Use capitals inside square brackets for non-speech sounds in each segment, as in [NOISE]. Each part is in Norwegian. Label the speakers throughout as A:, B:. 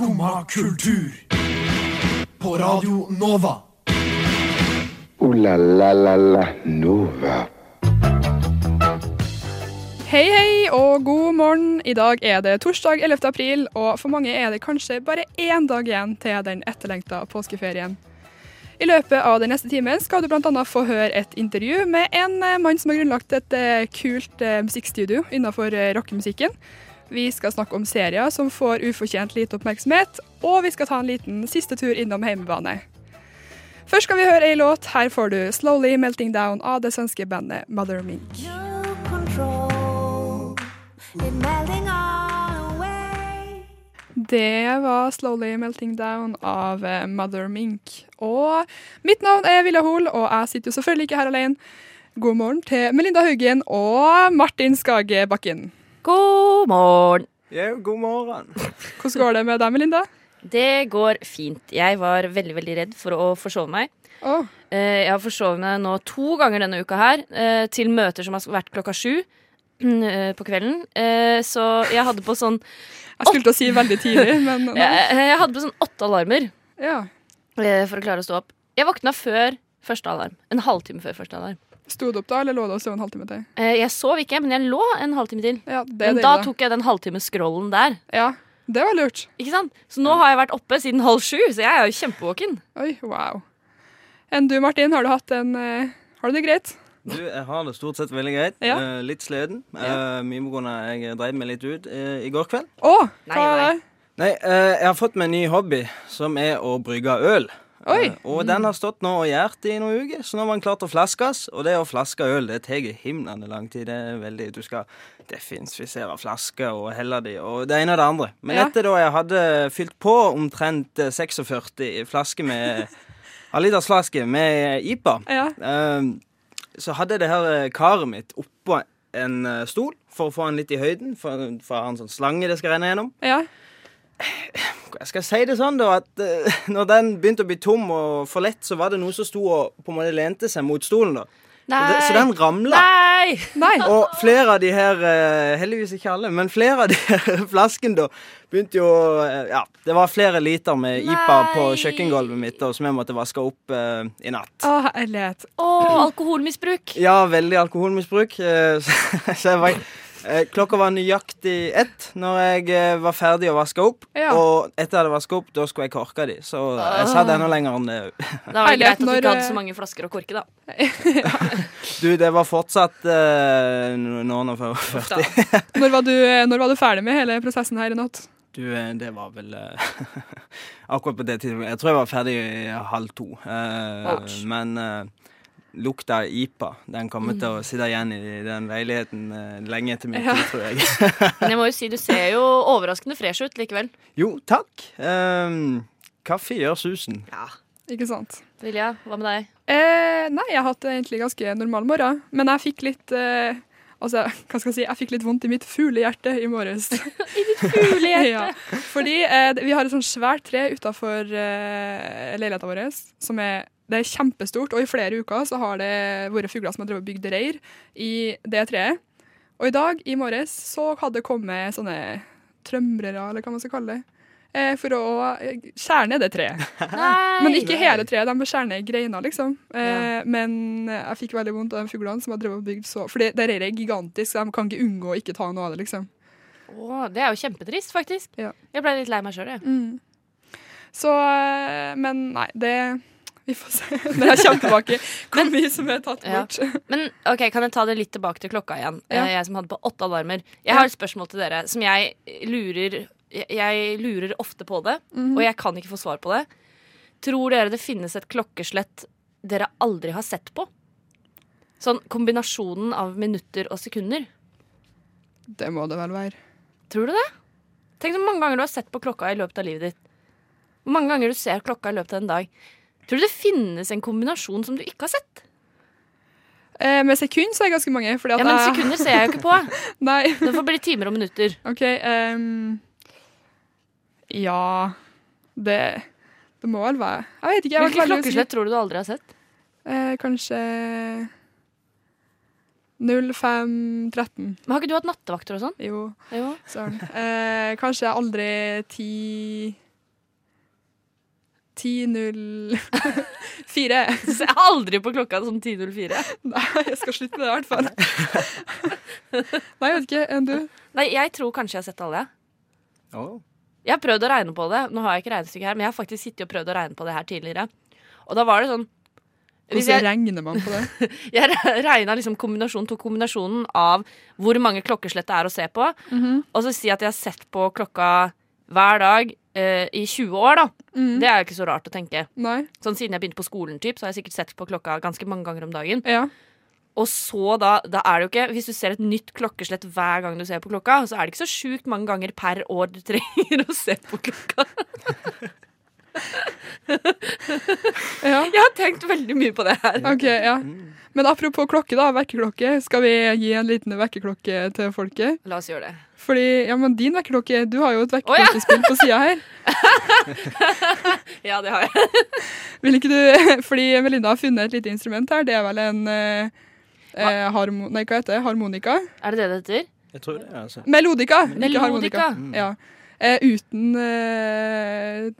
A: Skumma kultur. På Radio Nova.
B: O-la-la-la-la Nova.
C: Hei, hei og god morgen. I dag er det torsdag 11. april, og for mange er det kanskje bare én dag igjen til den etterlengta påskeferien. I løpet av den neste timen skal du bl.a. få høre et intervju med en eh, mann som har grunnlagt et eh, kult eh, musikkstudio innenfor rockemusikken. Vi skal snakke om serier som får ufortjent lite oppmerksomhet, og vi skal ta en liten siste tur innom heimebane. Først skal vi høre ei låt. Her får du 'Slowly Melting Down' av det svenske bandet Mother Mink. Det var 'Slowly Melting Down' av eh, Mother Mink. Og mitt navn er Villa Hoel, og jeg sitter jo selvfølgelig ikke her alene. God morgen til Melinda Haugen og Martin Skage Bakken.
D: God morgen.
E: Ja, god morgen.
C: Hvordan går det med deg, Melinda?
D: Det går fint. Jeg var veldig veldig redd for å forsove meg. Eh, Jeg har forsovet meg nå to ganger denne uka her, eh, til møter som har vært klokka sju [CLEARS THROAT] eh, på kvelden. Eh, Så jeg hadde på sånn
C: jeg skulle til å si veldig tidlig, [LAUGHS] men nei.
D: Jeg, hadde på sånn åtte alarmer
C: ja.
D: for å klare å stå opp. Jeg våkna før første alarm. En halvtime før første alarm.
C: Sto du opp da, eller lå du og sov en halvtime til?
D: Eh, Jeg sov ikke, men jeg lå en halvtime til.
C: Ja, det er
D: Men da tok jeg den halvtimescrollen der.
C: Ja, det var lurt.
D: Ikke sant? Så nå har jeg vært oppe siden halv sju, så jeg er jo kjempevåken.
C: Oi, wow. Enn du, Martin, har du hatt en uh, Har du det greit?
E: Du, jeg har det stort sett veldig greit.
C: Ja.
E: Uh, litt sliten. Uh, mye på grunn av jeg drev meg litt ut i går kveld.
C: Å,
D: oh,
C: hva er det?
E: Nei, eh, jeg har fått meg en ny hobby, som er å brygge øl.
C: Oi.
E: Eh, og den har stått nå og gjært i noen uker, så nå var den klar til å flaskes. Og det å flaske øl, det tar himlende lang tid. Det er veldig Du skal definisere flasker og helle de, og det ene og det andre. Men
C: Ja.
E: etter da jeg hadde fylt på omtrent eh, 46 flasker med [LAUGHS] halvlitersflasker med IPA
C: Ja.
E: Ehm, så hadde det her eh, karet mitt oppå en stol for å få den litt i høyden, for, for å ha en sånn slange det skal renne gjennom.
C: ja.
E: Jeg skal si det sånn, da, at eh, når den begynte å bli tom og for lett, så var det noe som sto og på en måte lente seg mot stolen, da. Så, det, så den ramla.
D: Nei!
C: Nei.
E: Og flere av de her eh, Heldigvis ikke alle, men flere av de her flaskene da begynte jo eh, Ja, det var flere liter med IPA på
D: Nei.
E: kjøkkengulvet mitt da, som jeg måtte vaske opp i natt.
C: Å, herlighet.
D: Å, alkoholmisbruk.
E: Ja, veldig alkoholmisbruk. Så, [LAUGHS] så jeg var, klokka var nøyaktig ett når jeg eh, var ferdig å vaske opp.
C: Ja.
E: Og etter jeg hadde vasket opp, da skulle jeg korke de. Så jeg satt enda lenger enn det.
D: Da var det greit at du ikke hadde
C: eh,
D: så mange flasker å korke, da. [LAUGHS]
E: Du, det var fortsatt uh, noen og 40.
C: Når var, du, eh, når var du ferdig med hele prosessen her i natt?
E: Du, eh, det var vel eh, [LAUGHS] Akkurat på det tidspunktet. Jeg tror jeg var ferdig i halv to.
D: Uh,
E: men eh, lukta av IPA, den kommer til å sitte igjen i den leiligheten eh, lenge etter min
C: Ja.
E: tid, tror jeg. [LAUGHS]
D: Men jeg må jo si, du ser jo overraskende fresh ut likevel.
E: jo, takk. Um, kaffe gjør susen.
C: Ikke sant?
D: Vilja, hva med deg?
C: Eh, nei, jeg har hatt egentlig ganske normal morgen, men jeg fikk litt eh, Altså, hva skal jeg si, jeg fikk litt vondt i mitt fuglehjerte i morges. [LAUGHS] I ditt fuglehjerte? [LAUGHS] ja, fordi eh, vi har et sånt svært tre utafor eh, leiligheten vår som er det er kjempestort, og i flere uker så har det vært fugler som har drevet bygd reir i det treet. Og i dag, i morges, så hadde det kommet sånne trømrere, eller hva man skal kalle det, eh, for å eh, skjære ned det treet. [LAUGHS]
D: Nei!
C: Men ikke hele treet, de bør skjære ned greiner, liksom. Eh, Men jeg fikk veldig vondt av de fuglene som har drevet og bygd så For det reiret er gigantisk, så de kan ikke unngå å ikke ta noe av det, liksom.
D: Å, det er jo kjempetrist, faktisk.
C: Ja.
D: Jeg ble litt lei meg sjøl, jeg.
C: Så eh, Men nei, det Vi får se når jeg kommer tilbake hvor mye som er tatt
D: Ja.
C: bort.
D: Men ok, kan jeg ta det litt tilbake til klokka igjen?
C: Ja.
D: Eh, Jeg som hadde på åtte alarmer. Jeg har et spørsmål til dere som jeg lurer jeg lurer ofte på det,
C: mm.
D: og jeg kan ikke få svar på det. Tror dere det finnes et klokkeslett dere aldri har sett på? Sånn kombinasjonen av minutter og sekunder.
C: Det må det vel være.
D: Tror du det? Tenk så mange ganger du har sett på klokka i løpet av livet ditt. Hvor mange ganger du ser klokka i løpet av en dag. Tror du det finnes en kombinasjon som du ikke har sett?
C: Eh, med sekund så er det ganske mange.
D: Ja, men
C: jeg,
D: Sekunder ser jeg jo ikke på. [LAUGHS]
C: Nei,
D: Det får bli timer og minutter.
C: OK. um, ja Det Det må vel være Jeg vet ikke. Hvilket
D: klokkeslett tror du du aldri har sett?
C: Eh, kanskje 0513.
D: Men Har ikke du hatt nattevakter og sånn?
C: Jo,
D: Jo.
C: Sånn. Eh, kanskje aldri 10 10.04. [LAUGHS]
D: Se aldri på klokka som 10.04.
C: Nei, jeg skal slutte med det i hvert fall. [LAUGHS] Nei, jeg vet ikke. Enn du?
D: Nei, jeg tror kanskje jeg har sett alle.
E: Oh.
D: Jeg har prøvd å regne på det. Nå har jeg ikke regnestykke her, men jeg har faktisk sittet og prøvd å regne på det her tidligere. Og da var det sånn hvis
C: Hvordan
D: jeg,
C: regner man på det? [LAUGHS]
D: jeg regna liksom kombinasjonen, tok kombinasjonen av hvor mange klokkeslett det er å se på, og så si at jeg har sett på klokka hver dag eh, i 20 år, da.
C: Mm.
D: Det er jo ikke så rart å tenke.
C: Nei?
D: Sånn Siden jeg begynte på skolen, typ, så har jeg sikkert sett på klokka ganske mange ganger om dagen.
C: Ja.
D: Og så da, da er det jo ikke Hvis du ser et nytt klokkeslett hver gang du ser på klokka, så er det ikke så sjukt mange ganger per år du trenger [LAUGHS] å se på klokka. [LAUGHS]
C: ja.
D: Jeg har tenkt veldig mye på det her.
C: OK, ja. Men apropos klokke, da. Vekkerklokke. Skal vi gi en liten vekkerklokke til folket?
D: La oss gjøre det.
C: Fordi, ja, men din vekkerklokke Du har jo et
D: ja.
C: på sida her. [LAUGHS]
D: Ja, det har jeg. [LAUGHS]
C: Vil ikke du Fordi Melinda har funnet et lite instrument her. Det er vel en eh, eh, harmo, Nei, hva heter det? Harmonika?
D: Er det det det heter?
E: Jeg tror det, altså.
C: Melodika, ikke harmonika.
D: Melodika.
C: Ja. Eh, uten eh,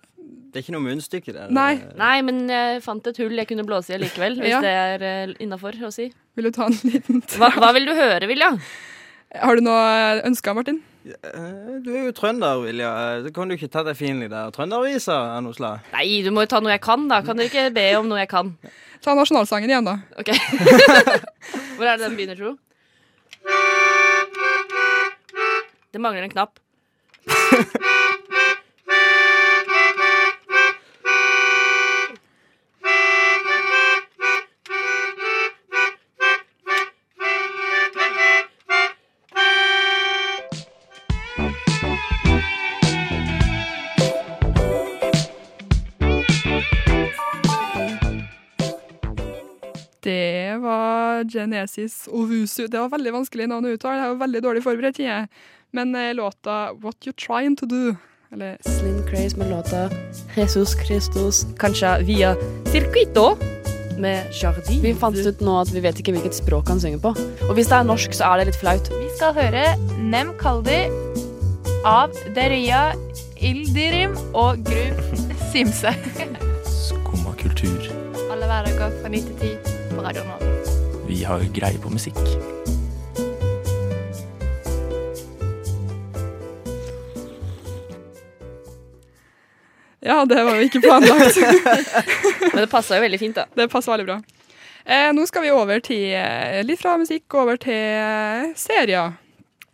E: Det er ikke noe munnstykke der.
C: Nei.
D: Nei, men jeg fant et hull jeg kunne blåse i likevel, hvis
C: Ja.
D: det er uh, innafor å si.
C: Vil du ta en liten [LAUGHS]
D: Hva, hva vil du høre, Vilja?
C: Har du noe ønska, Martin?
E: Eh, Du er jo trønder, Vilja. Så kan du ikke ta deg finlig der. Trøndervisa av noe slag?
D: Nei, du må jo ta noe jeg kan, da. Kan dere ikke be om noe jeg kan?
C: Ta nasjonalsangen igjen, da.
D: Ok. [LAUGHS] Hvor er det den begynner, tro? Det mangler en knapp.
C: Genesis Ovusu. Det var veldig vanskelig navn å uttale. Jeg var veldig dårlig forberedt. jeg. Men eh, låta What You Trying To Do Eller
D: Slim Craze med låta Jesus Christus, kanskje via Circuito med Jardin.
F: Vi fant ut nå at vi vet ikke hvilket språk han synger på. Og hvis det er norsk, så er det litt flaut.
G: Vi skal høre Nem Kaldi av Deria Ildirim og Gru Simse.
H: Skumma kultur.
G: Alle hverdager fra 9 til 10 på Radio Nova.
H: Vi har greie på musikk.
C: Ja, det var jo ikke planlagt. [LAUGHS]
D: Men det passa jo veldig fint, da.
C: det passer veldig bra. Eh, nå skal vi over til eh, litt fra musikk over til eh, serier.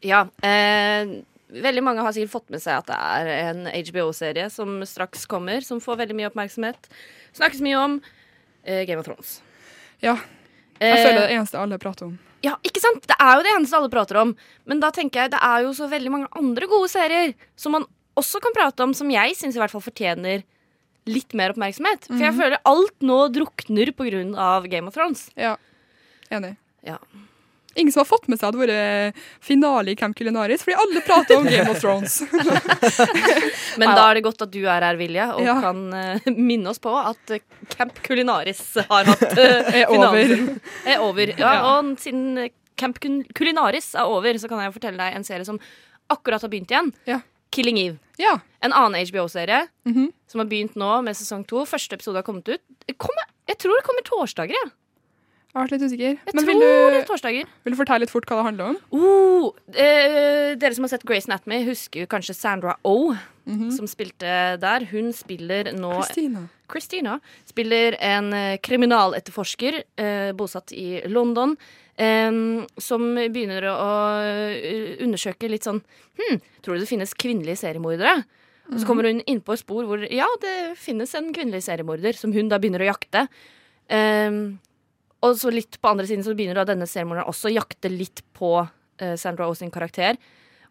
D: Ja. Eh, veldig mange har sikkert fått med seg at det er en HBO-serie som straks kommer, som får veldig mye oppmerksomhet. Snakkes mye om eh, Game of Thrones.
C: Ja. Jeg
D: Eh,
C: føler det er det eneste alle prater om.
D: Ja, ikke sant? Det er jo det eneste alle prater om. Men da tenker jeg det er jo så veldig mange andre gode serier som man også kan prate om, som jeg syns i hvert fall fortjener litt mer oppmerksomhet. For jeg føler alt nå drukner på grunn av Game of Thrones.
C: Ja, enig.
D: Ja.
C: Ingen som har fått med seg at det har vært finale i Camp Culinaris, fordi alle prater om Game of Thrones. [LAUGHS]
D: Men da er det godt at du er her, Vilje, og
C: Ja.
D: kan uh, minne oss på at eh, Camp Culinaris har hatt uh, [LAUGHS]
C: Er over. [LAUGHS]
D: Er over. Ja,
C: Ja.
D: Og siden Camp Cul- Culinaris er over, så kan jeg fortelle deg en serie som akkurat har begynt igjen.
C: Ja.
D: Killing Eve.
C: Ja.
D: En annen HBO-serie
C: Mhm.
D: som har begynt nå med sesong to. Første episode har kommet ut. Kommer, jeg tror det kommer torsdager. Jeg,
C: Jeg har vært litt usikker.
D: jeg
C: Men
D: tror
C: vil
D: det er torsdager.
C: vil du fortelle litt fort hva det handler om?
D: Oh, eh, dere som har sett Grace Anatomy, husker jo kanskje Sandra Oh, som spilte der. Hun spiller nå
C: Kristina.
D: Christina spiller en eh, kriminaletterforsker eh, bosatt i London. eh, som begynner å eh, undersøke litt sånn Hm, tror du det finnes kvinnelige seriemordere? Og så kommer hun inn på et spor hvor ja, det finnes en kvinnelig seriemorder, som hun da begynner å jakte. Em, og så litt på andre siden så begynner da denne seriemorderen også å jakte litt på uh, Sandra sin karakter.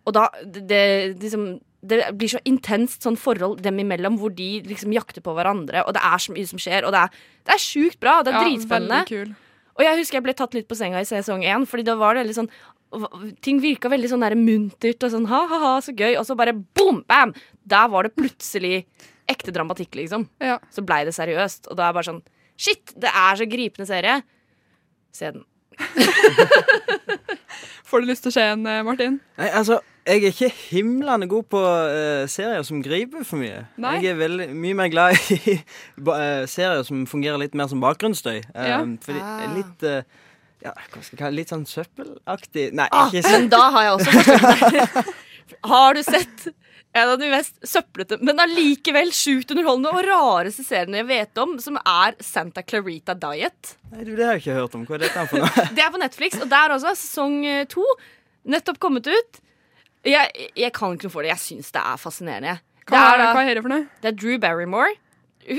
D: Og da det, liksom, det blir så intenst sånn forhold dem imellom, hvor de liksom jakter på hverandre, og det er så mye som skjer. Og det er, det er sjukt bra. Det er dritspennende.
C: Veldig kul.
D: Og jeg husker jeg ble tatt litt på senga i sesong én, fordi da var det veldig sånn Ting virka veldig sånn muntert og sånn ha-ha-ha, så gøy. Og så bare boom, bam! Der var det plutselig ekte dramatikk, liksom.
C: Ja.
D: Så blei det seriøst. Og da er bare sånn Shit, det er så gripende serie. Se den. [LAUGHS]
C: Får du lyst til å se en, eh, Martin?
E: Nei, altså, Jeg er ikke himlende god på uh, serier som griper for mye.
C: Nei.
E: Jeg er veldig, mye mer glad i [LAUGHS] eh, serier som fungerer litt mer som bakgrunnsstøy. Um,
C: Ja.
E: Fordi
D: Ah.
E: litt uh, ja, hva skal jeg kalle? Litt sånn søppelaktig Nei,
D: Ah,
E: ikke
D: men da har jeg også forstått det. [LAUGHS] Har du sett en av de mest søplete, men allikevel sjukt underholdende og rareste seriene jeg vet om, som er Santa Clarita Diet?
E: Nei, du, det har jeg ikke hørt om. Hva er dette for noe? [LAUGHS]
D: Det er på Netflix, og der også sesong eh, to nettopp kommet ut. Jeg, jeg kan ikke noe for det. Jeg syns det er fascinerende.
C: Hva,
D: er,
C: det, hva er det for noe?
D: det er Drew Barrymore.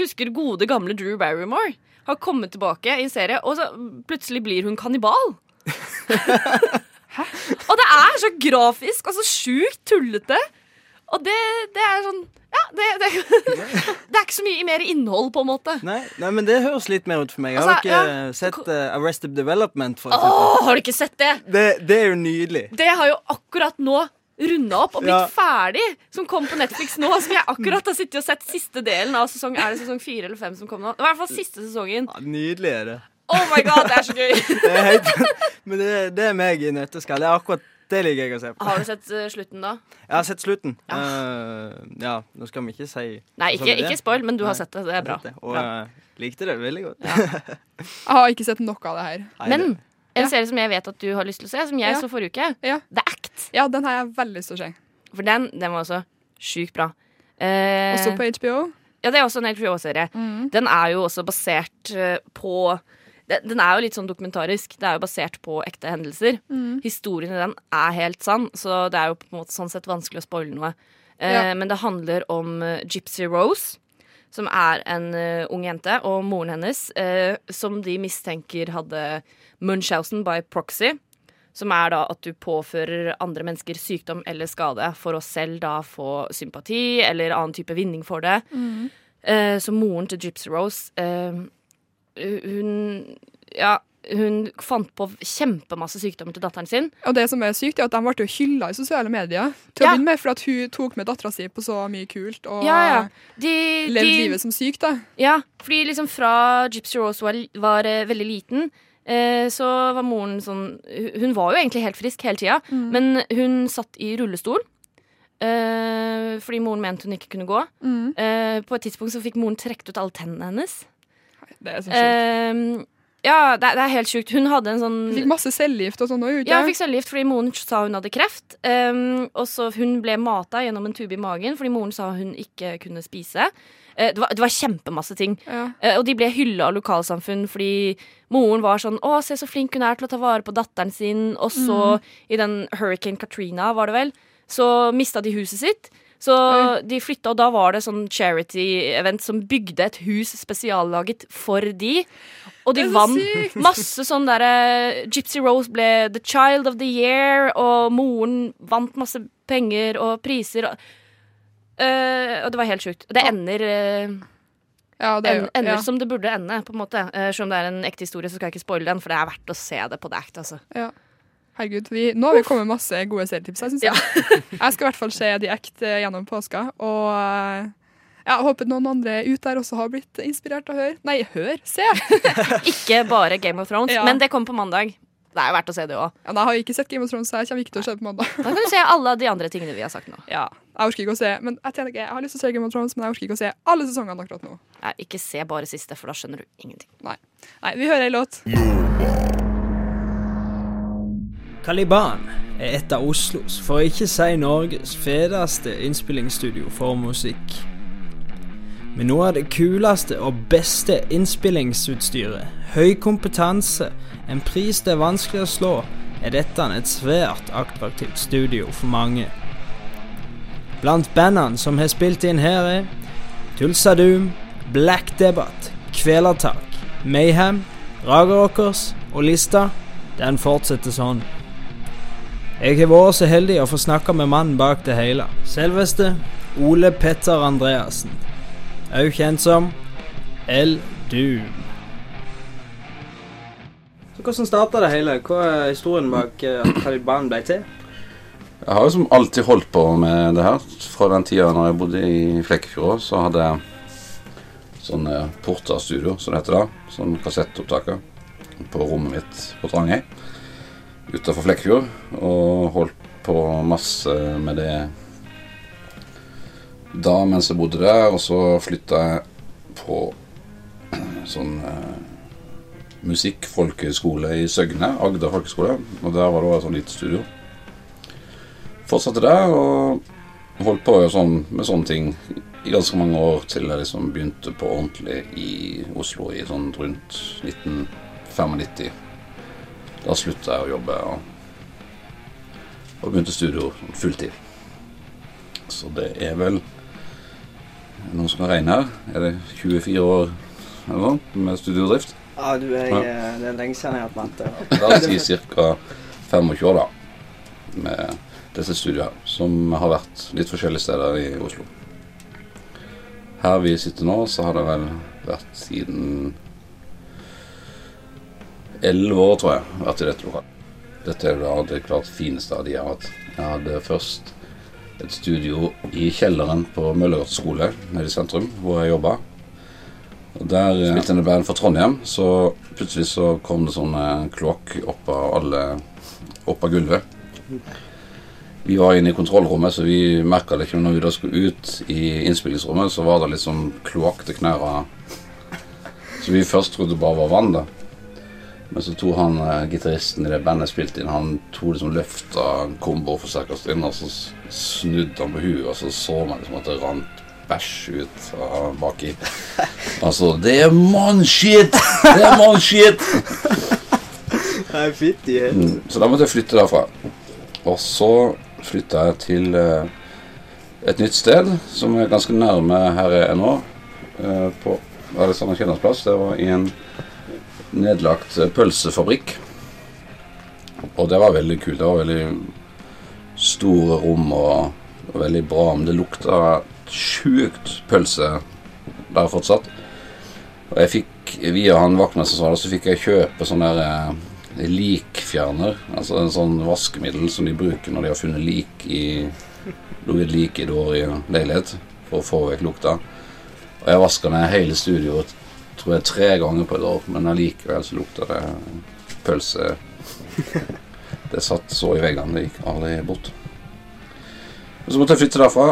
D: Husker gode, gamle Drew Barrymore? Har kommet tilbake i en serie, og så plutselig blir hun kannibal. [LAUGHS] og det er så grafisk og så sjukt tullete. Og det, det er sånn Ja, det, det, [LAUGHS] det er ikke så mye mer innhold, på en måte.
E: Nei, nei, men det høres litt mer ut for meg. Jeg har
D: Altså,
E: ikke
D: ja.
E: sett uh, Arrested Development, for
D: Åh, har du ikke sett det?
E: Det, det er jo nydelig.
D: Det har jo akkurat nå runda opp og blitt
E: Ja.
D: ferdig. Som kom på Netflix nå. Som jeg akkurat har sittet og sett siste delen av sesong Er det sesong fire eller fem som kom nå? I hvert fall siste sesongen.
E: Ja, nydelig er det.
D: Oh my god, det er så gøy! [LAUGHS]
E: det er helt, men det, det er meg i nøtteskall. Det er akkurat det liker jeg å se på.
D: Har du sett uh, slutten, da?
E: Jeg har sett slutten. Eh, ja, nå skal vi ikke si
D: Nei, ikke, ikke spoil, men du har sett det. Det er bra.
E: det, Og
D: bra.
E: eh, likte det veldig godt.
C: Jeg har ikke sett noe av det her.
E: Nei,
D: Men
E: det-
D: en
C: Ja.
D: serie som jeg vet at du har lyst til å se, som jeg
C: Ja.
D: så forrige uke,
C: Ja.
D: The Act.
C: Ja, den har jeg veldig lyst til å se.
D: For den, den var også sjukt bra. Uh,
C: Også på HBO.
D: Ja, det er også en HBO-serie.
C: Mm.
D: Den er jo også basert eh, på den den er jo litt sånn dokumentarisk. Det er jo basert på ekte hendelser.
C: Mm.
D: Historien i den er helt sann, så det er jo på en måte sånn sett vanskelig å spoile noe. Eh,
C: Ja.
D: Men det handler om eh, Gypsy Rose, som er en eh, ung jente, og moren hennes, som de mistenker hadde Munchausen by proxy. Som er da at du påfører andre mennesker sykdom eller skade for å selv da få sympati eller annen type vinning for det.
C: Mm.
D: Eh, så moren til Gypsy Rose eh, Hun Ja, hun fant på kjempemasse sykdommer til datteren sin.
C: Og det som er sykt, er at de ble jo hylla i sosiale medier til
D: Ja.
C: å begynne med, for at hun tok med dattera si på så mye kult og
D: Ja, ja. De,
C: levde
D: de,
C: livet som syk, da.
D: Ja, fordi liksom fra Gypsy Rose var, var uh, veldig liten, uh, så var moren sånn Hun var jo egentlig helt frisk hele tida,
C: Mm.
D: men hun satt i rullestol. Uh, fordi moren mente hun ikke kunne gå.
C: Mm.
D: På et tidspunkt så fikk moren trukket ut alle tennene hennes.
C: Det er så sjukt.
D: Um, ja, det, det er helt sjukt. Hun hadde en sånn
C: Hun fikk masse cellegift og sånn òg,
D: Ja,
C: hun
D: fikk cellegift fordi moren sa hun hadde kreft. Um, og så hun ble mata gjennom en tube i magen fordi moren sa hun ikke kunne spise. Eh, det, var, det var kjempemasse ting.
C: Ja.
D: Uh, og de ble hylla av lokalsamfunn fordi moren var sånn 'Å, se så flink hun er til å ta vare på datteren sin'. Og så, i den Hurricane Katrina, var det vel, så mista de huset sitt. Så de flytta, og da var det sånn charity-event som bygde et hus spesiallaget for de. Og de
C: Det
D: vant
C: sykt!
D: masse sånn derre Gypsy Rose ble The Child of the Year, og moren vant masse penger og priser. Og, uh, og det var helt sjukt. Det ender, uh,
C: Ja, det
D: en, ender
C: ja.
D: som det burde ende, på en måte. Uh, Selv om det er en ekte historie, så skal jeg ikke spoile den, for det er verdt å se det på The Act. Altså.
C: Ja. Herregud, vi, nå har vi kommet masse gode serietips. Jeg, synes jeg. jeg skal i hvert fall se The Act eh, gjennom påska. Og eh, jeg håper noen andre ut der også har blitt inspirert av Hør. Nei, hør! Se! [LAUGHS]
D: Ikke bare Game of Thrones,
C: Ja.
D: men det kommer på mandag. Det er jo verdt å se det òg.
C: Ja, nei, jeg har ikke sett Game of Thrones, så jeg kommer ikke til å se det på mandag.
D: Da kan du se alle de andre tingene vi har sagt nå.
C: Ja, Jeg orker ikke å se Men jeg, jeg har lyst til å se Game of Thrones, men jeg orker ikke å se alle sesongene akkurat nå.
D: Ja, ikke se bare siste, for da skjønner du ingenting.
C: Nei, vi hører ei låt.
E: Caliban er et av Oslos, for å ikke si Norges, fedeste innspillingsstudio for musikk. Med noe av det kuleste og beste innspillingsutstyret, høy kompetanse, en pris det er vanskelig å slå, er dette et svært attraktivt studio for mange. Blant bandene som har spilt inn her er Tulsa Doom, Black Debate, Kvelertak, Mayhem, Raga Rockers og lista, den fortsetter sånn. Jeg har vært så heldig å få snakke med mannen bak det hele. Selveste Ole Petter Andreassen. Òg kjent som El Doom. Så Hvordan starta det hele? Hva er historien bak eh, at Taliban ble til?
I: Jeg har jo som alltid holdt på med det her. Fra den tida når jeg bodde i Flekkefjord, så hadde jeg sånn Porta Studio, som det heter da. Sånn kassettopptaker på rommet mitt på Trangøy. Utafor Flekkefjord. Og holdt på masse med det da mens jeg bodde der, og så flytta jeg på [CLEARS THROAT] sånn eh, musikkfolkehøgskole i Søgne, Agder folkehøgskole. Og der var det også et sånt lite studio. Fortsatte der og holdt på sånn, med sånne ting i ganske mange år til jeg liksom begynte på ordentlig i Oslo i sånn rundt 1995. Da slutta jeg å jobbe og, og begynte studio fulltid. Så det er vel noen som kan regne her. Er det 24 år eller noe med studiodrift?
J: Ja, du, jeg,
I: Ja.
J: eh, det er lenge siden jeg har hatt vente.
I: La oss si ca. 25 år, da. Med dette studioet her, som har vært litt forskjellige steder i Oslo. Her vi sitter nå, så har det vel vært siden 11 år, tror jeg, vært i dette lokalet. Dette er da det klart fineste av de jeg har hatt. Jeg hadde først et studio i kjelleren på Møllergata skole nede i sentrum, hvor jeg jobba. Der eh, spilte jeg band fra Trondheim, så plutselig så kom det sånn eh, kloakk opp av alle Opp av gulvet. Vi var inne i kontrollrommet, så vi merka det ikke. Men når vi da skulle ut i innspillingsrommet, så var det litt sånn kloakk til knærne. Så vi først trodde det bare var vann, da. Men så tok han eh, gitaristen i det bandet spilte inn, han tok liksom løfta komboforsterkeren inn, og så snudde han på huet, og så så man liksom at det rant bæsj ut av baki. Altså, [LAUGHS] det er mannskitt! Det er mannskitt!
J: Fytti
I: Mm, Så da måtte jeg flytte derfra. Og så flytta jeg til eh, et nytt sted som er ganske nærme her jeg er nå. eh, på Alexander Kiellands plass. Det var i en nedlagt eh, pølsefabrikk. Og det var veldig kult. Det var veldig store rom og, og veldig bra. Men det lukta sjukt pølse der fortsatt. Og jeg fikk, via han vaktmesteren som var der, så fikk jeg kjøpe sånn der eh, likfjerner. Altså en sånn vaskemiddel som de bruker når de har funnet lik i lå et lik i en leilighet for å få vekk lukta. Og jeg vaska ned hele studioet tror jeg tre ganger på et år, men allikevel så lukta det pølse. [LAUGHS] Det satt så i veggene, det gikk aldri bort. Og så måtte jeg flytte derfra.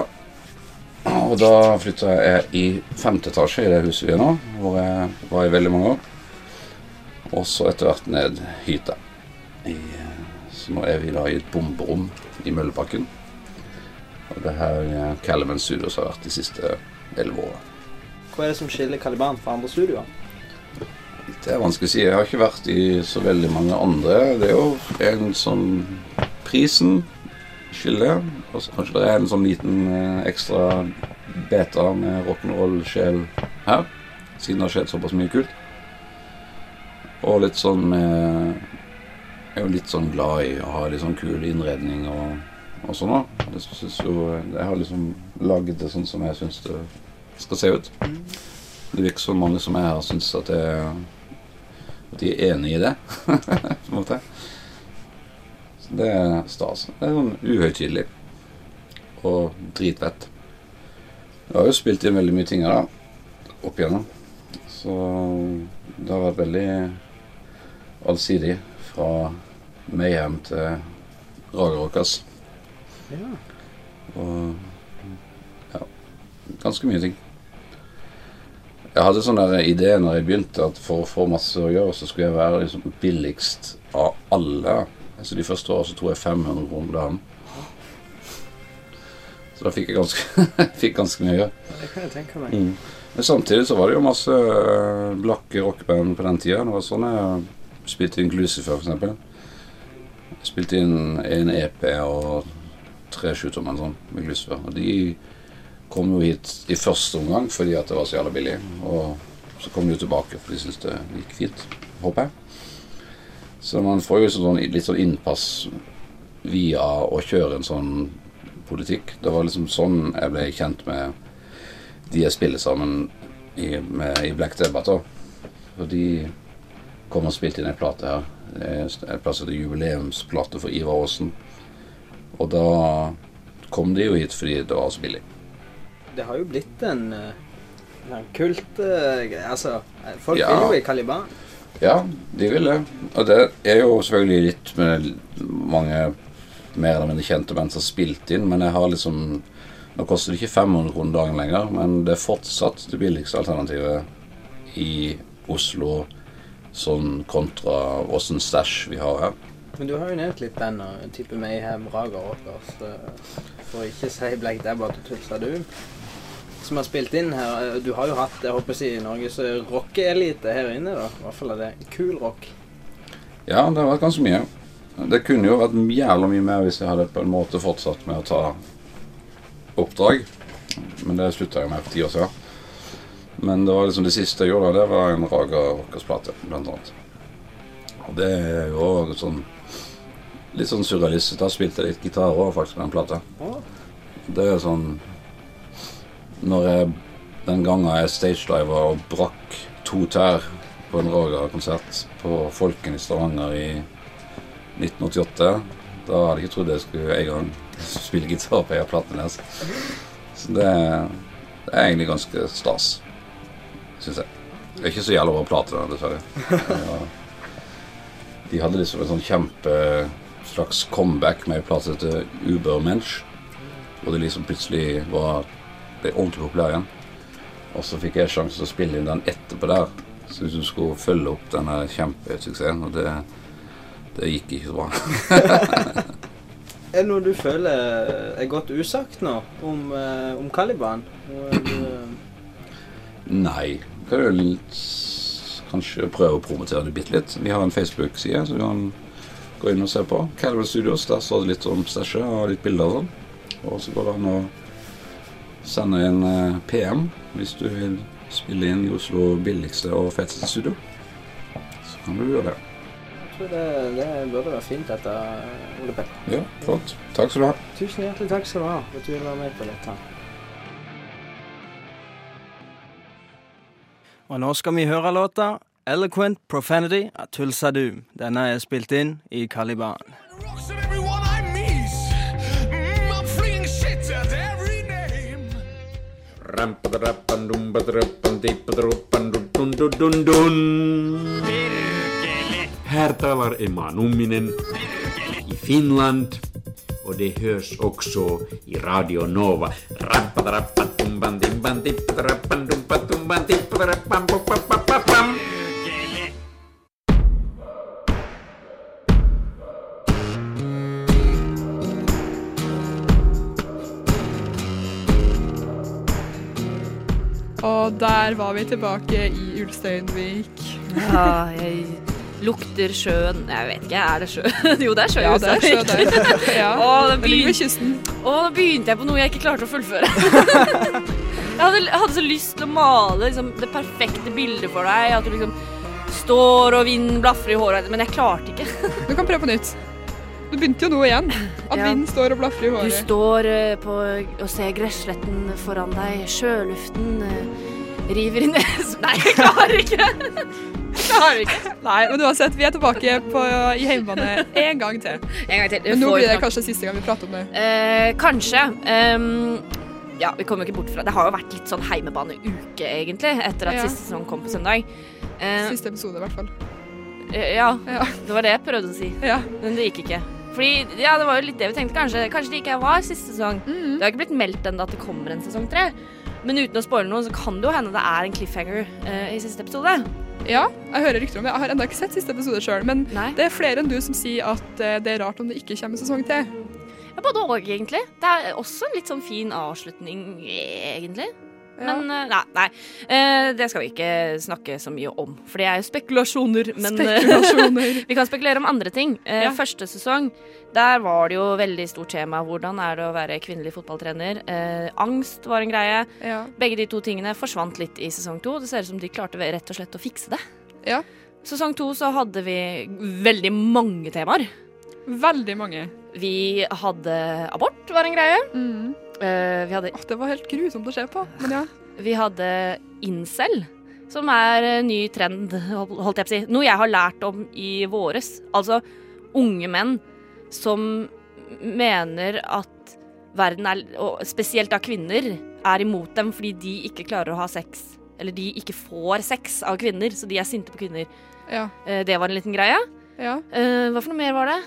I: Og da flytta jeg i femte etasje i det huset vi er nå, hvor jeg var i veldig mange år. Og så etter hvert ned hit, da. I, så nå er vi da i et bomberom i Møllebakken. Og det er her Calvin Sudos Studios har vært de siste elleve åra.
J: Hva er det som skiller Caliban fra andre studioer?
I: Det er vanskelig å si. Jeg har ikke vært i så veldig mange andre. Det er jo en sånn Prisen skiller. Og så kanskje det er en sånn liten eh, ekstra beta med rock'n'roll-sjel her. Siden det har skjedd såpass mye kult. Og litt sånn med Jeg er jo litt sånn glad i å ha litt sånn kul innredning og, og sånn. òg. Jeg, jo, jeg har liksom lagd det sånn som jeg syns det skal se ut. Det virker som mange som er her, syns at, at de er enig i det. [LAUGHS] på en måte. Så det er stas. Det er sånn uhøytidelig og dritvett. Jeg har jo spilt inn veldig mye ting her, da, opp igjennom. Så det har vært veldig allsidig. Fra Mayhem til Ragerokas.
J: Ja.
I: Og ja, ganske mye ting. Jeg hadde sånn idé når jeg begynte, at for å få masse å gjøre, så skulle jeg være liksom billigst av alle. Så De første åra så tror jeg 500 kroner dagen. Så da fikk jeg ganske, [LAUGHS] fikk ganske mye.
J: Det kan jeg tenke meg.
I: Mm. Men samtidig så var det jo masse øh, blakke rockeband på den tida. Det var sånn jeg spilte inn Glucifer. Jeg spilte inn en EP og tre sjutommer sånn med Glucifer. Og de kom jo hit i første omgang fordi at det var så jævla billig. Og så kom de jo tilbake for de syntes det gikk fint, håper jeg. Så man får jo sånn, litt sånn innpass via å kjøre en sånn politikk. Det var liksom sånn jeg ble kjent med de jeg spiller sammen i, med, i Black Debate. Og de kom og spilte inn ei plate her. En plass heter jubileumsplate for Ivar Aasen. Og da kom de jo hit fordi det var så billig.
J: Det har jo blitt en, eh, en kult eh, greie. Altså, eh, folk
I: Ja.
J: vil jo i Caliban.
I: Ja, de vil det. Og det er jo selvfølgelig litt med mange mer eller mindre kjente band som har spilt inn, men jeg har liksom Nå koster det ikke 500 kroner dagen lenger, men det er fortsatt det billigste alternativet i Oslo, sånn kontra åssen stæsj vi har her.
J: Men du har jo nevnt litt band, type Mayhem, Raga Rockers, for ikke si Black Dabbat og Tulsa Doom, som har spilt inn her. Du har jo hatt, jeg håper å si, Norges rockeelite her inne, da. I hvert fall er det kul rock.
I: Ja, det har vært ganske mye. Det kunne jo vært jævla mye mer hvis jeg hadde på en måte fortsatt med å ta oppdrag. Men det slutta jeg med for ti år siden. Men det var liksom det siste jeg gjorde, det var en Raga Rockers-plate, blant annet. Og det er jo sånn litt sånn surrealistisk. Da spilte jeg litt gitar òg, faktisk, på den plata. Det er sånn Når jeg den gangen jeg stagediva og brakk to tær på en Raga-konsert på Folken i Stavanger i 1988, da hadde jeg ikke trodd jeg skulle en gang spille gitar på ei plate deres. Så det, det er egentlig ganske stas, syns jeg. Det er ikke så jævla bra plate, dessverre. Ja. De hadde liksom en sånn kjempe slags comeback med ei plate heter Ubermensch. Hvor det liksom plutselig var ble ordentlig populær igjen. Og så fikk jeg sjansen til å spille inn den etterpå der. Så hvis du skulle følge opp denne kjempesuksessen, og det, det gikk ikke så bra. [LAUGHS]
J: Er det noe du føler er godt usagt nå om, eh, om Caliban? Du,
I: Nei. Kan jo litt, kanskje prøve å promotere det bitte litt. Vi har en Facebook-side, så du kan gå inn og se på. Caliban Studios. Der står det litt om stæsjet og litt bilder og sånn. Og så går det an å sende en eh, PM hvis du vil spille inn i Oslo billigste og feteste studio. Så kan du gjøre det.
J: jeg tror det, det burde være fint, dette, Ole Petter.
I: Ja, flott. Takk skal du ha.
J: Tusen hjertelig takk skal du ha for at du ville være med på dette.
E: Og nå skal vi høre låta Eloquent Profanity av Tulsa Doom. Denne er spilt inn i Caliban. Rämpätäräppän, dumpätäräppän, dun dun dun dun.
K: Här talar Emma Numminen i Finland och det hörs också i Radio Nova. Rämpätäräppän,
C: dumpa, pam. Der var vi tilbake i Ulsteinvik.
D: Ja, jeg lukter sjøen Jeg vet ikke, er det sjø? [LAUGHS] jo, det er sjø.
C: Ja, det er sjø der. Ja, [LAUGHS]
D: det
C: ligger ved kysten.
D: Å, nå begynte jeg på noe jeg ikke klarte å fullføre. [LAUGHS] jeg, hadde, hadde så lyst til å male liksom, det perfekte bildet for deg. At du liksom står og vinden blafrer i håret, men jeg klarte ikke.
C: Du kan prøve på nytt. Du begynte jo nå igjen. At
D: Ja.
C: vinden står og blafrer i
D: Du står uh, på og ser gressletten foran deg, sjøluften eh, river i nesen [LAUGHS] Nei, jeg klarer ikke! [LAUGHS] Jeg klarer ikke.
C: Nei, men uansett, vi er tilbake på, i hjemmebane en gang til.
D: En gang til.
C: Men nå blir det kanskje siste gang vi prater om det.
D: Eh, kanskje. Um, ja, vi kommer jo ikke bort fra Det har jo vært litt sånn heimebaneuke, egentlig, etter at
C: Ja.
D: siste sesong kom på søndag. Eh,
C: Siste episode, i hvert fall.
D: Ja, ja, det var det jeg prøvde å si.
C: Ja.
D: Men det gikk ikke. Fordi, ja, det var jo litt det vi tenkte. Kanskje, kanskje det ikke var siste sesong.
C: Mm.
D: Det har ikke blitt meldt ennå at det kommer en sesong tre. Men uten å spoile noe, så kan det jo hende det er en cliffhanger uh, i siste episode.
C: Ja, jeg hører rykter om det. Jeg har ennå ikke sett siste episode sjøl, men det er flere enn du som sier at uh, det er rart om det ikke kommer en sesong til.
D: Ja, både òg, egentlig. Det er også en litt sånn fin avslutning, egentlig. Men eh, nei, nei. Eh, det skal vi ikke snakke så mye om, for det er jo spekulasjoner. Men eh,
C: Spekulasjoner. [LAUGHS]
D: vi kan spekulere om andre ting.
C: Ja.
D: Første sesong, der var det jo veldig stort tema. Hvordan er det å være kvinnelig fotballtrener? Eh, angst var en greie.
C: Ja.
D: Begge de to tingene forsvant litt i sesong to. Det ser ut som de klarte rett og slett å fikse det.
C: Ja.
D: Sesong to så hadde vi veldig mange temaer.
C: Veldig mange.
D: Vi hadde abort, var en greie.
C: Mm.
D: Eh, vi hadde
C: Det var helt grusomt å se på, men ja. [LAUGHS]
D: Vi hadde incel, som er ny trend, holdt jeg på å si. Noe jeg har lært om i våres. Altså unge menn som mener at verden er, og spesielt da kvinner, er imot dem fordi de ikke klarer å ha sex. Eller de ikke får sex av kvinner, så de er sinte på kvinner.
C: Ja.
D: Eh, Det var en liten greie.
C: Ja.
D: Eh, Hva for noe mer var det?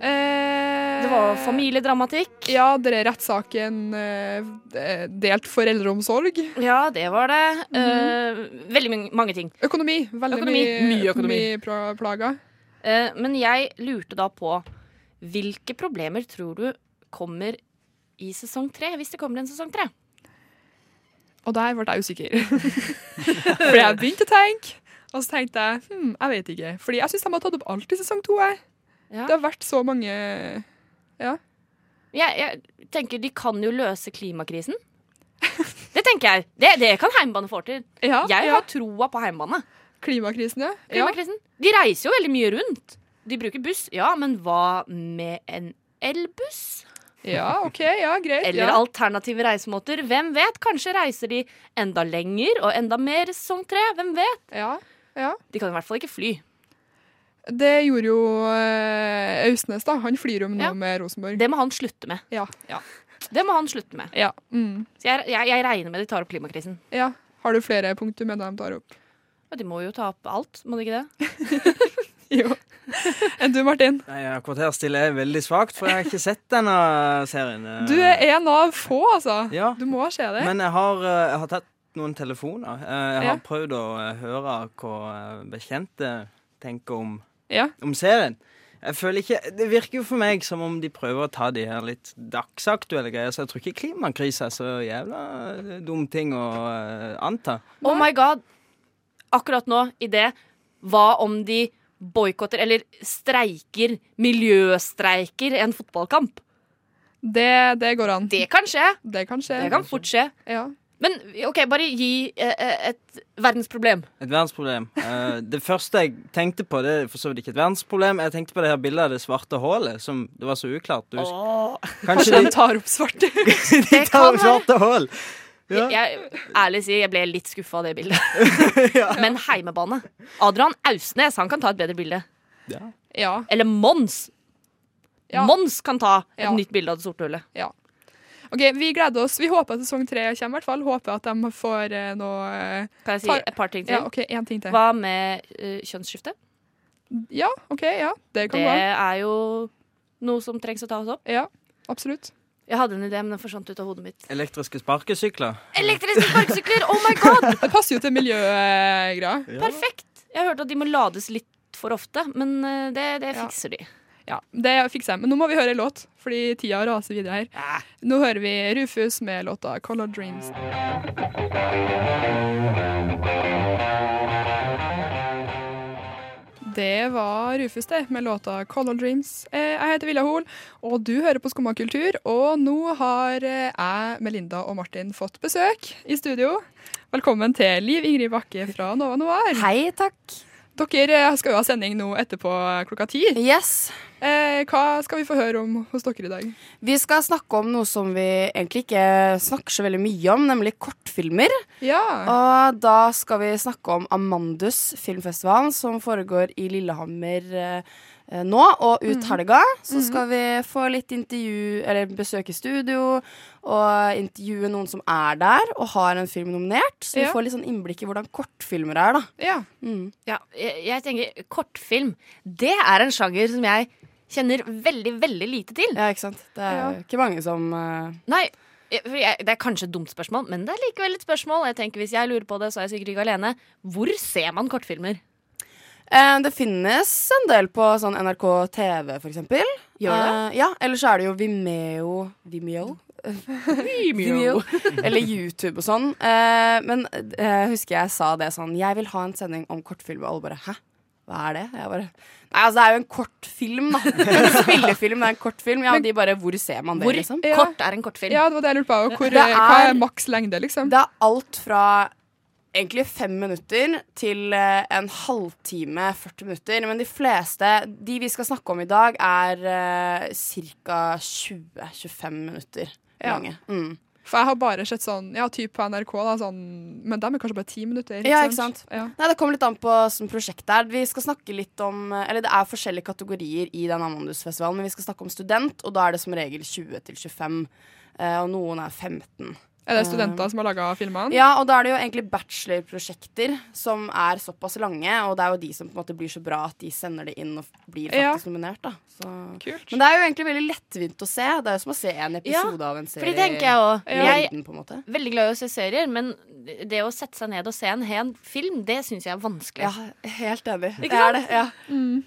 C: Eh,
D: Det var familiedramatikk.
C: Ja, det er rettssaken eh, delt foreldreomsorg.
D: Ja, det var det. Eh, veldig mange ting.
C: Økonomi. Veldig
D: Økonomi.
C: mye,
D: Mye økonomi.
C: økonomiplager.
D: Eh, men jeg lurte da på hvilke problemer tror du kommer i sesong tre, hvis det kommer en sesong tre?
C: Og der ble jeg usikker. [LAUGHS] Fordi jeg begynte å tenke, og så tenkte jeg hm, jeg vet ikke. Fordi jeg syns de har tatt opp alt i sesong to. Jeg. Det har vært så mange Ja.
D: Jeg, jeg tenker de kan jo løse klimakrisen. Det tenker jeg. Det, det kan heimbane få til.
C: Ja,
D: jeg
C: ja.
D: har troa på heimbane.
C: Klimakrisen, ja.
D: Klimakrisen. De reiser jo veldig mye rundt. De bruker buss, ja, men hva med en elbuss?
C: Ja, OK, ja, greit.
D: Eller
C: ja.
D: alternative reisemåter. Hvem vet? Kanskje reiser de enda lenger og enda mer sesong tre. Hvem vet?
C: Ja, ja.
D: De kan i hvert fall ikke fly.
C: Det gjorde jo eh, Austnes, da. Han flyr jo nå
D: Ja.
C: med Rosenborg.
D: Det må han slutte med.
C: Ja. ja.
D: Det må han slutte med.
C: ja. Mm.
D: Så jeg, jeg, jeg regner med de tar opp klimakrisen.
C: ja. Har du flere punkt du mener de tar opp?
D: Ja, de må jo ta opp alt, må de ikke det? [LAUGHS]
C: jo. Enn du, Martin?
E: Nei, ja, Kvarterstille er veldig svakt, for jeg har ikke sett denne serien.
C: Du er en av få, altså.
E: Ja.
C: Du må se det.
E: Men jeg har, eh, jeg har tatt noen telefoner. Eh, Jeg har
C: Ja.
E: prøvd å eh, høre hva eh, bekjente tenker om,
C: Ja.
E: om serien. Jeg føler ikke, Det virker jo for meg som om de prøver å ta de her litt dagsaktuelle greier, så jeg tror ikke klimakrise er så jævla eh, dum ting å uh, anta.
D: Oh my god. Akkurat nå, i det, hva om de boikotter eller streiker, miljøstreiker, en fotballkamp?
C: Det, det går an.
D: Det kan skje.
C: Det kan skje.
D: Det kan fort skje.
C: Ja.
D: Men OK, bare gi eh, eh, et verdensproblem.
E: Et verdensproblem. Eh, det første jeg tenkte på, det er for så vidt ikke et verdensproblem. Jeg tenkte på det her bildet av det svarte hullet, som det var så uklart. Du
D: Åh.
C: Kanskje de tar opp svarte [LAUGHS]
E: de tar opp svarte hull! Ja.
D: Jeg, ærlig si, jeg ble litt skuffa av det bildet. [LAUGHS] Men heimebane. Adrian Ausnes han kan ta et bedre bilde.
E: Ja.
C: Ja.
D: Eller Mons.
C: Ja.
D: Mons kan ta et
C: Ja.
D: nytt bilde av det sorte hullet.
C: Ja. OK, vi gleder oss. Vi håper at sesong tre kommer, i hvert fall. Håper at de får eh, noe eh,
D: Kan jeg si et par ting til?
C: Ja, OK, en ting til.
D: Hva med uh, kjønnsskifte?
C: Ja, OK, ja. Det kan
D: Det
C: gå.
D: er jo noe som trengs å tas opp.
C: Ja, absolutt.
D: Jeg hadde en idé, men den forsvant ut av hodet mitt.
E: Elektriske sparkesykler.
D: Elektriske sparkesykler! Oh my god! [LAUGHS]
C: Det passer jo til miljøgreia.
D: Perfekt. Jeg har hørt at de må lades litt for ofte, men eh, det, det
C: Ja.
D: fikser de.
C: Ja, det fikser jeg. Men nå må vi høre en låt, fordi tida raser videre her. Nå hører vi Rufus med låta 'Color Dreams'. Det var Rufus det, med låta 'Color Dreams'. Eh, Jeg heter Vilja Hoel, og du hører på Skumma kultur. Og nå har eh, jeg, Melinda og Martin fått besøk i studio. Velkommen til Liv Ingrid Bakke fra Nova Noir.
L: Hei, takk.
C: Dere eh, skal jo ha sending nå etterpå klokka ti.
L: Yes.
C: Eh, hva skal vi få høre om hos dere i dag?
L: Vi skal snakke om noe som vi egentlig ikke snakker så veldig mye om, nemlig kortfilmer.
C: Ja.
L: Og da skal vi snakke om Amandus filmfestivalen, som foregår i Lillehammer eh, nå og ut
C: Mhm.
L: helga. Så
C: Mhm.
L: skal vi få litt intervju, eller besøke studio, og intervjue noen som er der og har en film nominert. Så vi
D: Ja.
L: får litt sånn innblikk i hvordan kortfilmer er, da.
C: Ja.
L: Mm.
D: Ja, jeg, jeg tenker kortfilm, det er en sjanger som jeg kjenner veldig, veldig lite til.
L: Ja, ikke sant. Det er
D: Ja.
L: ikke mange som uh...
D: Nei, jeg, det er kanskje et dumt spørsmål, men det er likevel et spørsmål. Jeg tenker Hvis jeg lurer på det, så er jeg sikkert ikke alene. Hvor ser man kortfilmer?
L: Eh, det finnes en del på sånn NRK TV, for eksempel.
D: Gjør det?
L: Eh, ja, eller så er det jo Vimeo Vimeo? Vimeo. Eller YouTube og sånn. Eh, men eh, husker jeg sa det sånn Jeg vil ha en sending om kortfilm, og alle bare Hæ? Hva er det? Jeg bare Nei, altså, det er jo en kortfilm, da. En spillefilm, det er en kortfilm. Ja,
C: Men-
L: de bare Hvor ser man det,
D: Hvor
L: liksom?
D: kort er en kortfilm?
C: Ja, det var det jeg lurte på. Hvor,
L: Det
C: hva
L: er-
C: er maks lengde, liksom?
L: Det er alt fra egentlig fem minutter til eh, en halvtime, 40 minutter. Men de fleste, de vi skal snakke om i dag, er uh, ca. 20-25 minutter
C: Ja.
L: Mm.
C: For jeg har bare sett sånn, ja, typ på NRK, da, sånn, men de er kanskje bare ti minutter.
L: Ja, ikke sant?
C: Ja.
L: Nei, Det kommer litt an på sånn prosjekt det er. Vi skal snakke litt om Eller det er forskjellige kategorier i den Amandus-festivalen, men vi skal snakke om student, og da er det som regel 20 til 25. eh, og noen er 15.
C: Er det studenter som har laga filmene?
L: Ja, og da er det jo egentlig bachelorprosjekter som er såpass lange, og det er jo de som på en måte blir så bra at de sender det inn og blir
C: Ja.
L: faktisk nominert, da. Så.
C: Kult.
L: Men det er jo egentlig veldig lettvint å se. Det er jo som å se en episode av en serie.
D: For det tenker jeg òg. Jeg er veldig glad i å se serier, men det å sette seg ned og se en hel film, det syns jeg er vanskelig.
L: Ja, helt enig.
D: Ikke
L: det er
D: sant?
L: det, ja.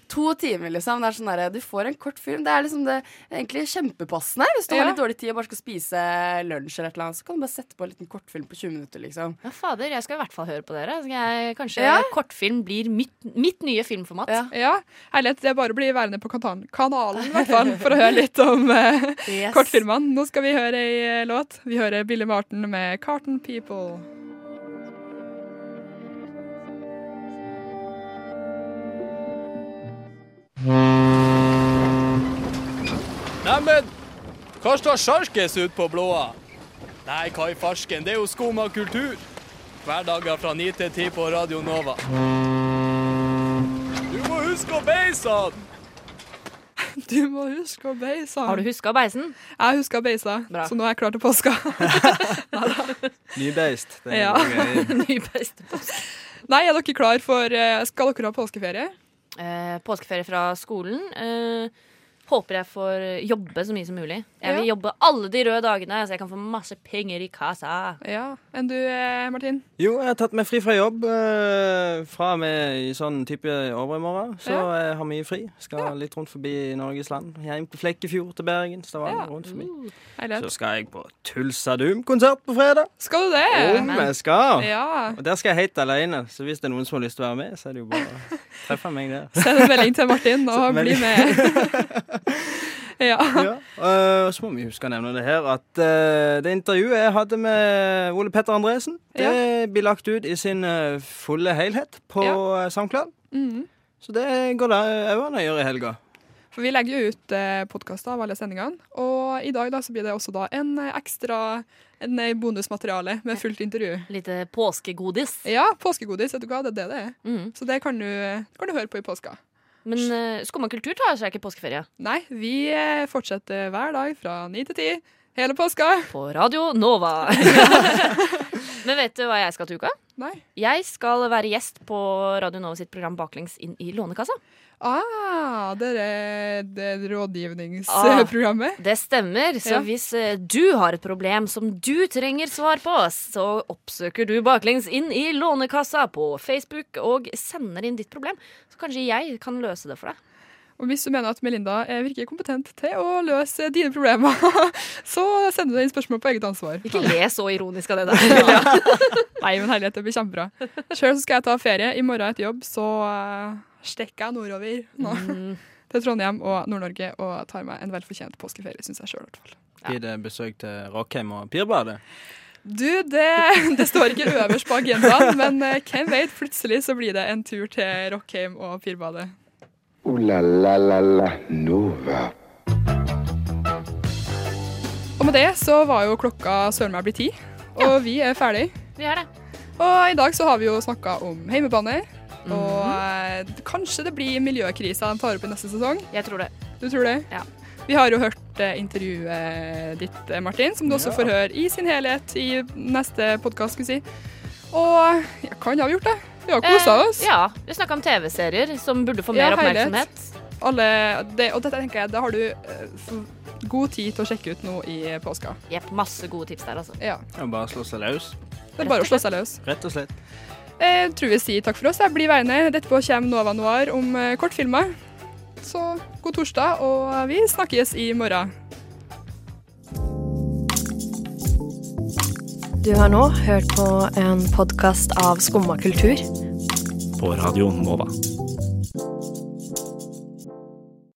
L: To timer, liksom. Det er sånn der, du får en kort film. Det er liksom det egentlig kjempepassende. Hvis du
C: Ja.
L: har litt dårlig tid og bare skal spise lunsj, eller et eller annet, så kan du bare sette på en liten kortfilm på 20 minutter, liksom.
D: Ja, fader, jeg skal i hvert fall høre på dere. Jeg, kanskje
L: Ja.
D: kortfilm blir mitt, mitt nye filmformat.
C: Ja, herlighet. Det er bare å bli værende på kanalen, kanalen i hvert fall, [LAUGHS] for å høre litt om eh,
D: Yes.
C: kortfilmene. Nå skal vi høre ei eh, låt. Vi hører Billy Martin med 'Carton People'.
M: Neimen, hva står sjarkes ut på blåa? Nei, hva i farsken, det er jo skum av kultur. Hverdager fra 9 til 10 på Radio Nova. Du må huske å beise han! [LAUGHS]
C: Du må huske å beise.
D: Har du huska beisen?
C: Jeg huska beisa,
D: Bra.
C: så nå er jeg klar til påska.
E: Nybeist. Det
C: Ja.
E: ny beist [LAUGHS]
D: Nybeist påske.
C: Nei, er dere klar for eh, Skal dere ha påskeferie?
D: Eh, påskeferie fra skolen. Eh, håper jeg får jobbe så mye som mulig. Jeg vil
C: Ja.
D: jobbe alle de røde dagene, så jeg kan få masse penger i kassa.
C: Ja. Enn du, eh, Martin?
E: Jo, jeg har tatt meg fri fra jobb. eh, fra og med i sånn type over i morgen. Så
C: Ja.
E: jeg har mye fri. Skal litt rundt forbi Norges land. Hjem til Flekkefjord, til Bergen, Stavanger. rundt forbi.
C: Uh,
E: Så skal jeg på Tulsadum-konsert på fredag.
C: Skal du det?
E: Om jeg skal!
C: Ja.
E: Og der skal jeg helt alene, så hvis det er noen som har lyst til å være med, så er det jo bare å [LAUGHS] treffe meg der.
C: Send en melding til Martin og bli med. [LAUGHS] [LAUGHS] ja.
E: Ja. Uh, så må vi huske å nevne det her at uh, det intervjuet jeg hadde med Ole Petter Andresen, det blir lagt ut i sin uh, fulle helhet på ja. SoundCloud.
C: Mhm.
E: Så det går det òg an å gjøre i helga.
C: For vi legger jo ut eh, podkaster av alle sendingene, og i dag da, så blir det også da en ekstra en bonusmateriale med fullt intervju.
D: Litt eh, påskegodis.
C: Ja, påskegodis. Vet du hva, det er det det er.
D: Mm.
C: Så det kan du, kan du høre på i påska.
D: Men uh, Skumma kultur tar seg ikke påskeferie.
C: Nei, vi eh, fortsetter hver dag fra ni til ti hele påska.
D: På Radio Nova. [LAUGHS] [LAUGHS] Men vet du hva jeg skal til uka?
C: Nei.
D: Jeg skal være gjest på Radio Nova sitt program Baklengs inn i Lånekassa.
C: Ah, det er det rådgivningsprogrammet.
D: det stemmer. Så
C: Ja.
D: hvis eh, du har et problem som du trenger svar på, så oppsøker du Baklengs inn i Lånekassa på Facebook og sender inn ditt problem. Kanskje jeg kan løse det for deg.
C: Og hvis du mener at Melinda er virker kompetent til å løse dine problemer, [LAUGHS] så sender du inn spørsmål på eget ansvar.
D: Ikke le så ironisk av det [LAUGHS] der.
C: Ja. Nei, men herlighet, det blir kjempebra. Sjøl skal jeg ta ferie. I morgen etter jobb så uh, stikker jeg nordover nå.
D: Mm. [LAUGHS]
C: til Trondheim og Nord-Norge og tar meg en velfortjent påskeferie, syns jeg sjøl.
E: Blir det besøk til Rockheim og Pirbadet?
C: Du, det, det står ikke øverst på agendaen, men eh, hvem vet, plutselig så blir det en tur til Rockheim og Pirbadet.
B: Ooh la la la la Nova.
C: Og med det så var jo klokka søren meg blitt ti, og vi er ferdig.
D: Vi er det.
C: Og i dag så har vi jo snakka om heimebane. Og eh, kanskje det blir miljøkrisa de tar opp i neste sesong.
D: Jeg tror det.
C: Du tror det?
D: Ja.
C: Vi har jo hørt eh, intervjuet ditt, eh, Martin, som du også
E: Ja.
C: får høre i sin helhet i neste podkast, skulle jeg si. Og ja, kan ha vi gjort, det? Vi har kosa
D: Eh,
C: oss.
D: ja, vi snakka om TV-serier som burde få mer
C: ja,
D: oppmerksomhet.
C: Alle, det, og dette tenker jeg, det har du eh, god tid til å sjekke ut nå i påska.
D: Jepp, masse gode tips der, altså.
C: Ja.
E: Det er bare å slå seg løs.
C: Det er bare å slå seg løs.
E: Rett og slett.
C: Jeg tror vi sier takk for oss. Jeg blir værende. Dette på kommer Nova Noir om eh, kortfilmer. Så god torsdag, og vi snakkes i morgen.
F: Du har nå hørt på en podkast av Skumma kultur.
N: På radioen Nova.